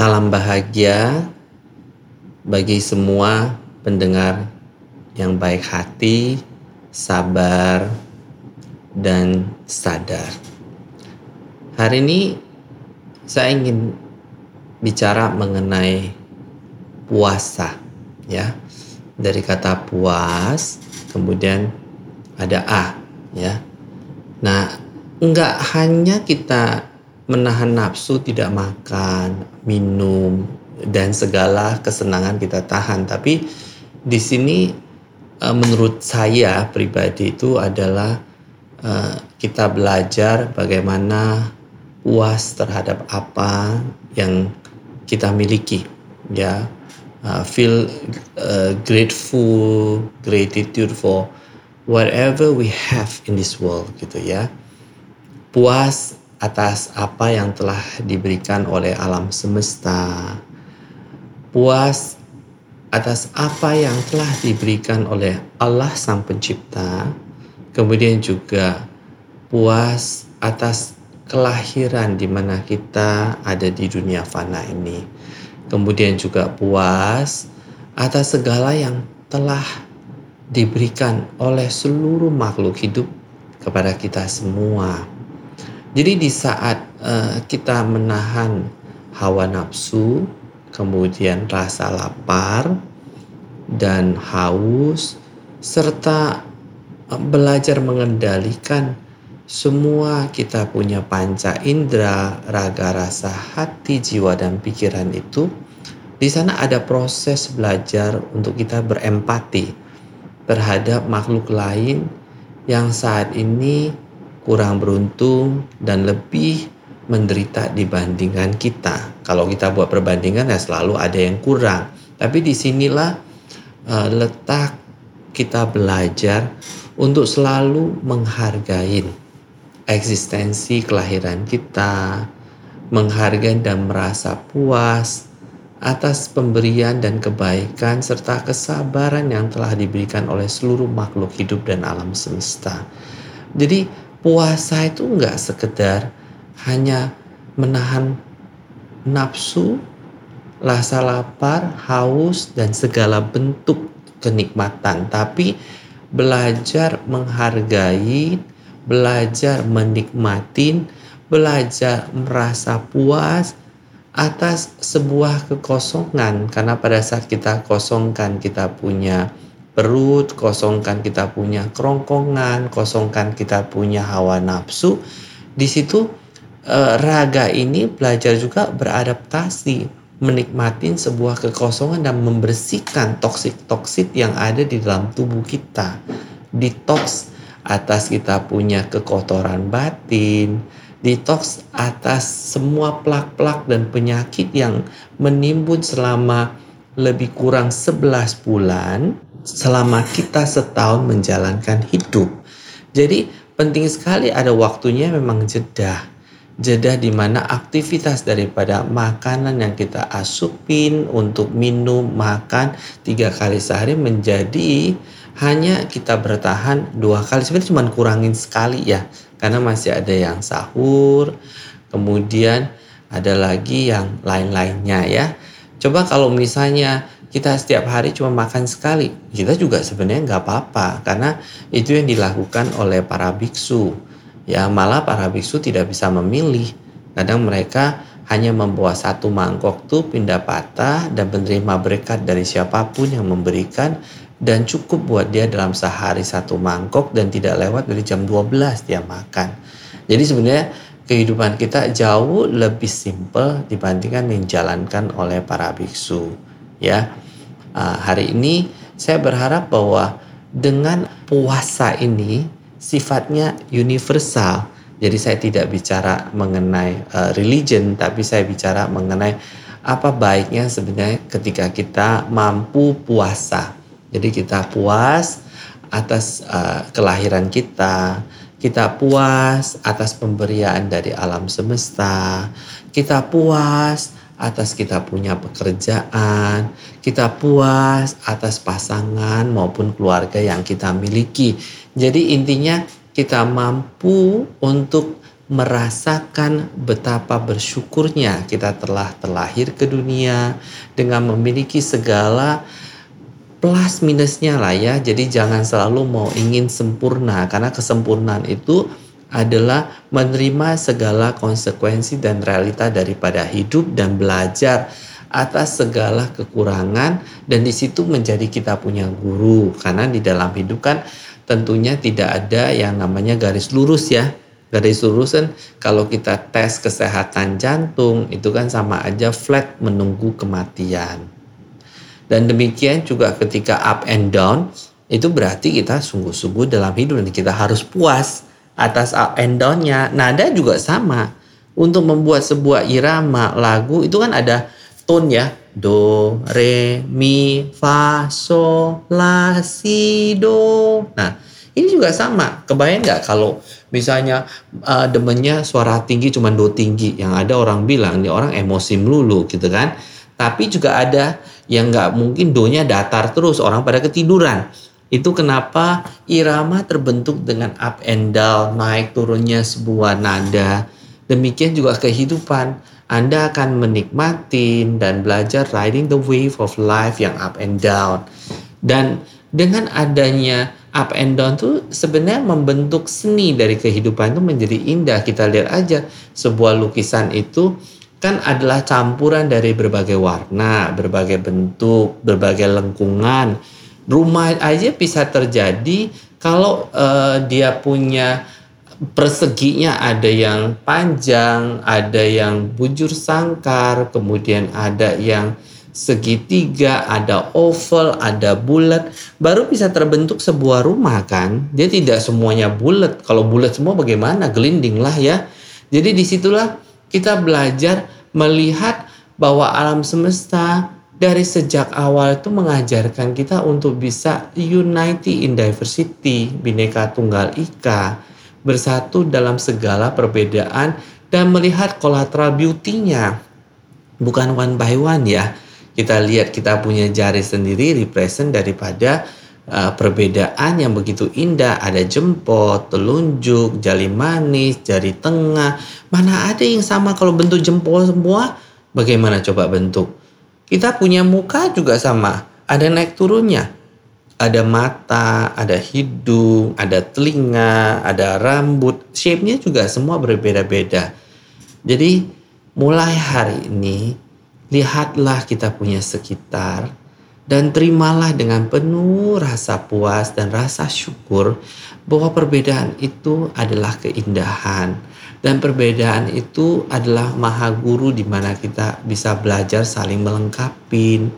Salam bahagia bagi semua pendengar yang baik hati, sabar, dan sadar. Hari ini saya ingin bicara mengenai puasa ya. Dari kata puas kemudian ada a ya. Nah, enggak hanya kita menahan nafsu tidak makan, minum dan segala kesenangan kita tahan. Tapi di sini eh, menurut saya pribadi itu adalah eh, kita belajar bagaimana puas terhadap apa yang kita miliki ya uh, feel grateful gratitude for whatever we have in this world gitu ya puas atas apa yang telah diberikan oleh alam semesta, puas atas apa yang telah diberikan oleh Allah Sang Pencipta, kemudian juga puas atas kelahiran di mana kita ada di dunia fana ini, kemudian juga puas atas segala yang telah diberikan oleh seluruh makhluk hidup kepada kita semua jadi di saat uh, kita menahan hawa nafsu, kemudian rasa lapar dan haus, serta uh, belajar mengendalikan semua kita punya panca indera, raga, rasa, hati, jiwa, dan pikiran itu, di sana ada proses belajar untuk kita berempati terhadap makhluk lain yang saat ini kurang beruntung dan lebih menderita dibandingkan kita. Kalau kita buat perbandingan ya selalu ada yang kurang. Tapi di sinilah uh, letak kita belajar untuk selalu menghargai eksistensi kelahiran kita, menghargai dan merasa puas atas pemberian dan kebaikan serta kesabaran yang telah diberikan oleh seluruh makhluk hidup dan alam semesta. Jadi puasa itu nggak sekedar hanya menahan nafsu, rasa lapar, haus, dan segala bentuk kenikmatan, tapi belajar menghargai, belajar menikmati, belajar merasa puas atas sebuah kekosongan. Karena pada saat kita kosongkan kita punya perut, kosongkan kita punya kerongkongan, kosongkan kita punya hawa nafsu. Di situ eh, raga ini belajar juga beradaptasi, menikmati sebuah kekosongan dan membersihkan toksik-toksik yang ada di dalam tubuh kita. Detox atas kita punya kekotoran batin, detox atas semua plak-plak dan penyakit yang menimbun selama lebih kurang 11 bulan selama kita setahun menjalankan hidup. Jadi penting sekali ada waktunya memang jeda. Jeda di mana aktivitas daripada makanan yang kita asupin untuk minum, makan tiga kali sehari menjadi hanya kita bertahan dua kali. Sebenarnya cuma kurangin sekali ya. Karena masih ada yang sahur, kemudian ada lagi yang lain-lainnya ya. Coba kalau misalnya kita setiap hari cuma makan sekali, kita juga sebenarnya nggak apa-apa karena itu yang dilakukan oleh para biksu. Ya malah para biksu tidak bisa memilih. Kadang mereka hanya membawa satu mangkok tuh pindah patah dan menerima berkat dari siapa pun yang memberikan dan cukup buat dia dalam sehari satu mangkok dan tidak lewat dari jam 12 dia makan. Jadi sebenarnya kehidupan kita jauh lebih simpel dibandingkan yang dijalankan oleh para biksu ya. Uh, hari ini saya berharap bahwa dengan puasa ini sifatnya universal. Jadi saya tidak bicara mengenai uh, religion, tapi saya bicara mengenai apa baiknya sebenarnya ketika kita mampu puasa. Jadi kita puas atas uh, kelahiran kita, kita puas atas pemberian dari alam semesta, kita puas atas kita punya pekerjaan, kita puas atas pasangan maupun keluarga yang kita miliki. Jadi intinya kita mampu untuk merasakan betapa bersyukurnya kita telah terlahir ke dunia dengan memiliki segala plus minusnya lah ya. Jadi jangan selalu mau ingin sempurna karena kesempurnaan itu adalah menerima segala konsekuensi dan realita daripada hidup dan belajar atas segala kekurangan. Dan di situ menjadi kita punya guru. Karena di dalam hidup kan tentunya tidak ada yang namanya garis lurus ya. Garis lurus kan kalau kita tes kesehatan jantung itu kan sama aja flat menunggu kematian. Dan demikian juga ketika up and down itu berarti kita sungguh-sungguh dalam hidup dan kita harus puas atas up and down-nya. Nada juga sama. Untuk membuat sebuah irama lagu itu kan ada tone ya. Do, re, mi, fa, so, la, si, do. Nah, ini juga sama. Kebayang nggak kalau misalnya uh, demennya suara tinggi cuma do tinggi. Yang ada orang bilang ini orang emosi melulu gitu kan. Tapi juga ada yang nggak mungkin do-nya datar terus. Orang pada ketiduran. Itu kenapa irama terbentuk dengan up and down, naik turunnya sebuah nada. Demikian juga kehidupan. Anda akan menikmati dan belajar riding the wave of life yang up and down. Dan dengan adanya up and down itu sebenarnya membentuk seni dari kehidupan itu menjadi indah. Kita lihat aja sebuah lukisan itu kan adalah campuran dari berbagai warna, berbagai bentuk, berbagai lengkungan rumah aja bisa terjadi kalau uh, dia punya perseginya ada yang panjang, ada yang bujur sangkar, kemudian ada yang segitiga, ada oval, ada bulat, baru bisa terbentuk sebuah rumah kan. Dia tidak semuanya bulat. Kalau bulat semua bagaimana? Gelinding lah ya. Jadi di situlah kita belajar melihat bahwa alam semesta dari sejak awal itu mengajarkan kita untuk bisa unity in diversity, bineka tunggal ika, bersatu dalam segala perbedaan dan melihat collateral beauty-nya. Bukan one by one ya. Kita lihat kita punya jari sendiri represent daripada uh, perbedaan yang begitu indah. Ada jempol, telunjuk, jari manis, jari tengah. Mana ada yang sama kalau bentuk jempol semua? Bagaimana coba bentuk? Kita punya muka juga sama, ada naik turunnya. Ada mata, ada hidung, ada telinga, ada rambut. Shape-nya juga semua berbeda-beda. Jadi mulai hari ini, lihatlah kita punya sekitar dan terimalah dengan penuh rasa puas dan rasa syukur bahwa perbedaan itu adalah keindahan dan perbedaan itu adalah maha guru di mana kita bisa belajar saling melengkapi.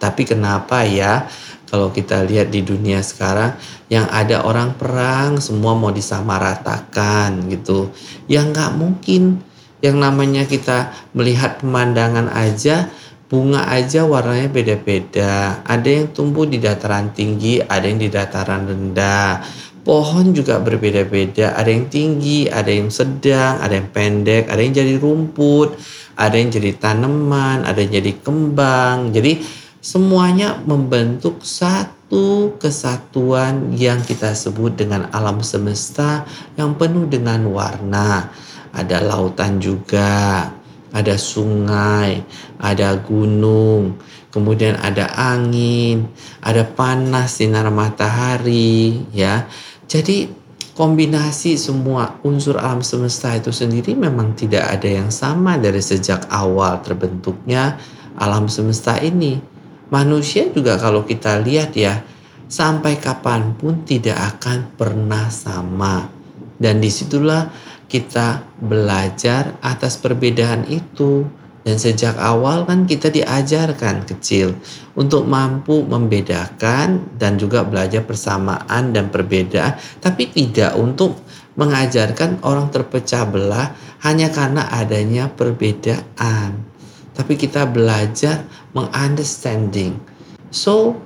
Tapi kenapa ya kalau kita lihat di dunia sekarang yang ada orang perang semua mau disamaratakan gitu. Yang nggak mungkin yang namanya kita melihat pemandangan aja bunga aja warnanya beda-beda. Ada yang tumbuh di dataran tinggi, ada yang di dataran rendah pohon juga berbeda-beda. Ada yang tinggi, ada yang sedang, ada yang pendek, ada yang jadi rumput, ada yang jadi tanaman, ada yang jadi kembang. Jadi semuanya membentuk satu kesatuan yang kita sebut dengan alam semesta yang penuh dengan warna. Ada lautan juga, ada sungai, ada gunung, kemudian ada angin, ada panas sinar matahari, ya jadi kombinasi semua unsur alam semesta itu sendiri memang tidak ada yang sama dari sejak awal terbentuknya alam semesta ini. Manusia juga kalau kita lihat ya, sampai kapan pun tidak akan pernah sama. Dan di situlah kita belajar atas perbedaan itu dan sejak awal kan kita diajarkan kecil untuk mampu membedakan dan juga belajar persamaan dan perbedaan, tapi tidak untuk mengajarkan orang terpecah belah hanya karena adanya perbedaan. Tapi kita belajar mengunderstanding. So,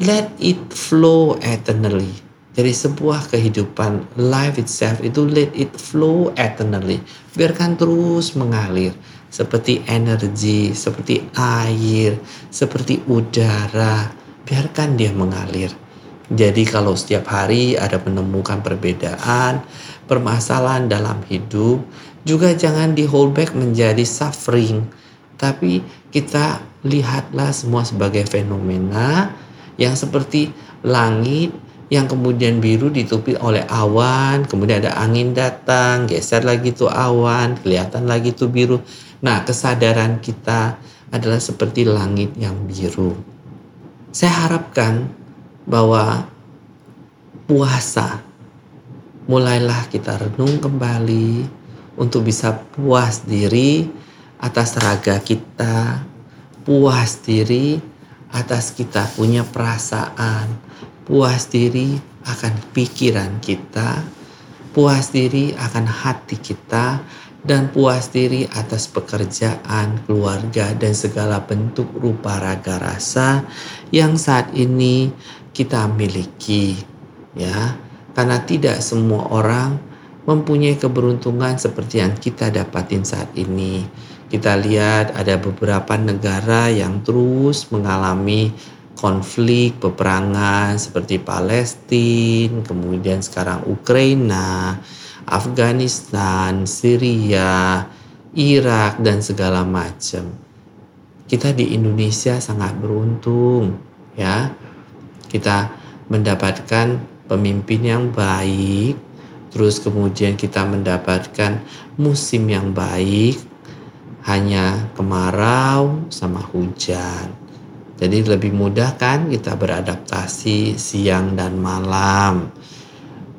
let it flow eternally. Dari sebuah kehidupan life itself itu let it flow eternally. Biarkan terus mengalir seperti energi, seperti air, seperti udara. Biarkan dia mengalir. Jadi kalau setiap hari ada menemukan perbedaan, permasalahan dalam hidup, juga jangan di hold back menjadi suffering. Tapi kita lihatlah semua sebagai fenomena yang seperti langit yang kemudian biru ditutupi oleh awan, kemudian ada angin datang, geser lagi tuh awan, kelihatan lagi tuh biru. Nah, kesadaran kita adalah seperti langit yang biru. Saya harapkan bahwa puasa mulailah kita renung kembali untuk bisa puas diri atas raga kita, puas diri atas kita punya perasaan, puas diri akan pikiran kita, puas diri akan hati kita, dan puas diri atas pekerjaan, keluarga, dan segala bentuk rupa raga rasa yang saat ini kita miliki. Ya, karena tidak semua orang mempunyai keberuntungan seperti yang kita dapatin saat ini. Kita lihat ada beberapa negara yang terus mengalami konflik, peperangan seperti Palestina, kemudian sekarang Ukraina, Afghanistan, Syria, Irak dan segala macam. Kita di Indonesia sangat beruntung ya. Kita mendapatkan pemimpin yang baik, terus kemudian kita mendapatkan musim yang baik, hanya kemarau sama hujan. Jadi lebih mudah kan kita beradaptasi siang dan malam.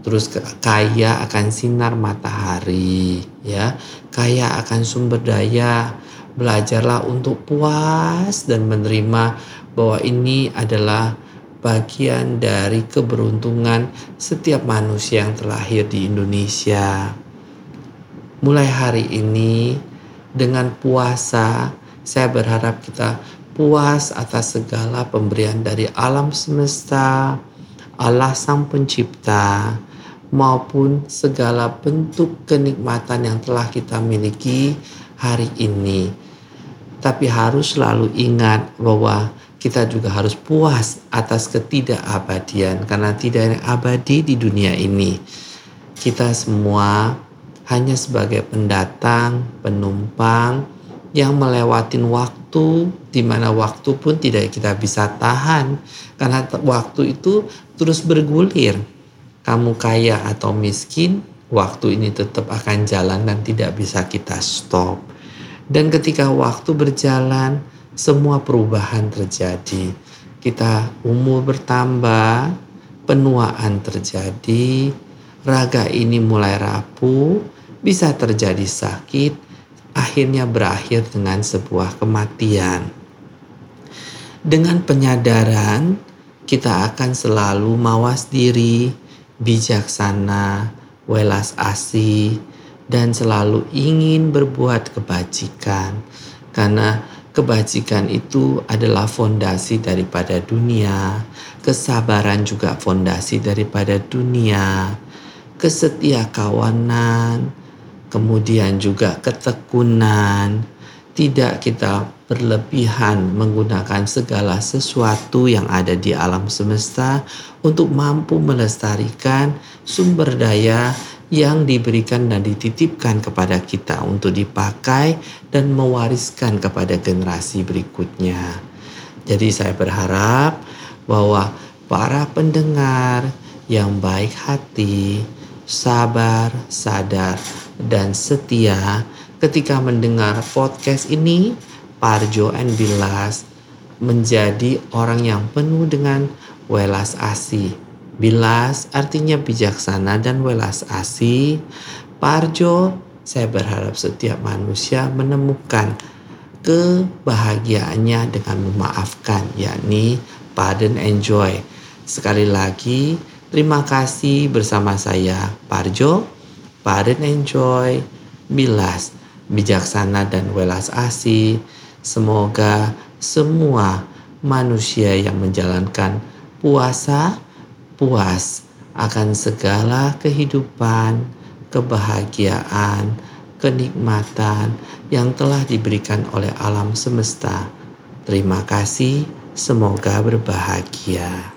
Terus kaya akan sinar matahari ya. Kaya akan sumber daya. Belajarlah untuk puas dan menerima bahwa ini adalah bagian dari keberuntungan setiap manusia yang terlahir di Indonesia. Mulai hari ini dengan puasa saya berharap kita puas atas segala pemberian dari alam semesta, Allah Sang Pencipta, maupun segala bentuk kenikmatan yang telah kita miliki hari ini. Tapi harus selalu ingat bahwa kita juga harus puas atas ketidakabadian karena tidak ada abadi di dunia ini. Kita semua hanya sebagai pendatang, penumpang yang melewatin waktu di mana waktu pun tidak kita bisa tahan karena waktu itu terus bergulir kamu kaya atau miskin, waktu ini tetap akan jalan dan tidak bisa kita stop. Dan ketika waktu berjalan, semua perubahan terjadi. Kita umur bertambah, penuaan terjadi, raga ini mulai rapuh, bisa terjadi sakit, akhirnya berakhir dengan sebuah kematian. Dengan penyadaran, kita akan selalu mawas diri, bijaksana, welas asih, dan selalu ingin berbuat kebajikan, karena kebajikan itu adalah fondasi daripada dunia, kesabaran juga fondasi daripada dunia, kesetiakawanan, kemudian juga ketekunan. Tidak kita berlebihan menggunakan segala sesuatu yang ada di alam semesta untuk mampu melestarikan sumber daya yang diberikan dan dititipkan kepada kita untuk dipakai dan mewariskan kepada generasi berikutnya. Jadi saya berharap bahwa para pendengar yang baik hati, sabar, sadar, dan setia ketika mendengar podcast ini Parjo and Bilas menjadi orang yang penuh dengan welas asih. Bilas artinya bijaksana dan welas asih. Parjo, saya berharap setiap manusia menemukan kebahagiaannya dengan memaafkan, yakni pardon and joy. Sekali lagi, terima kasih bersama saya, Parjo, pardon and joy, Bilas, bijaksana dan welas asih. Semoga semua manusia yang menjalankan puasa puas akan segala kehidupan, kebahagiaan, kenikmatan yang telah diberikan oleh alam semesta. Terima kasih, semoga berbahagia.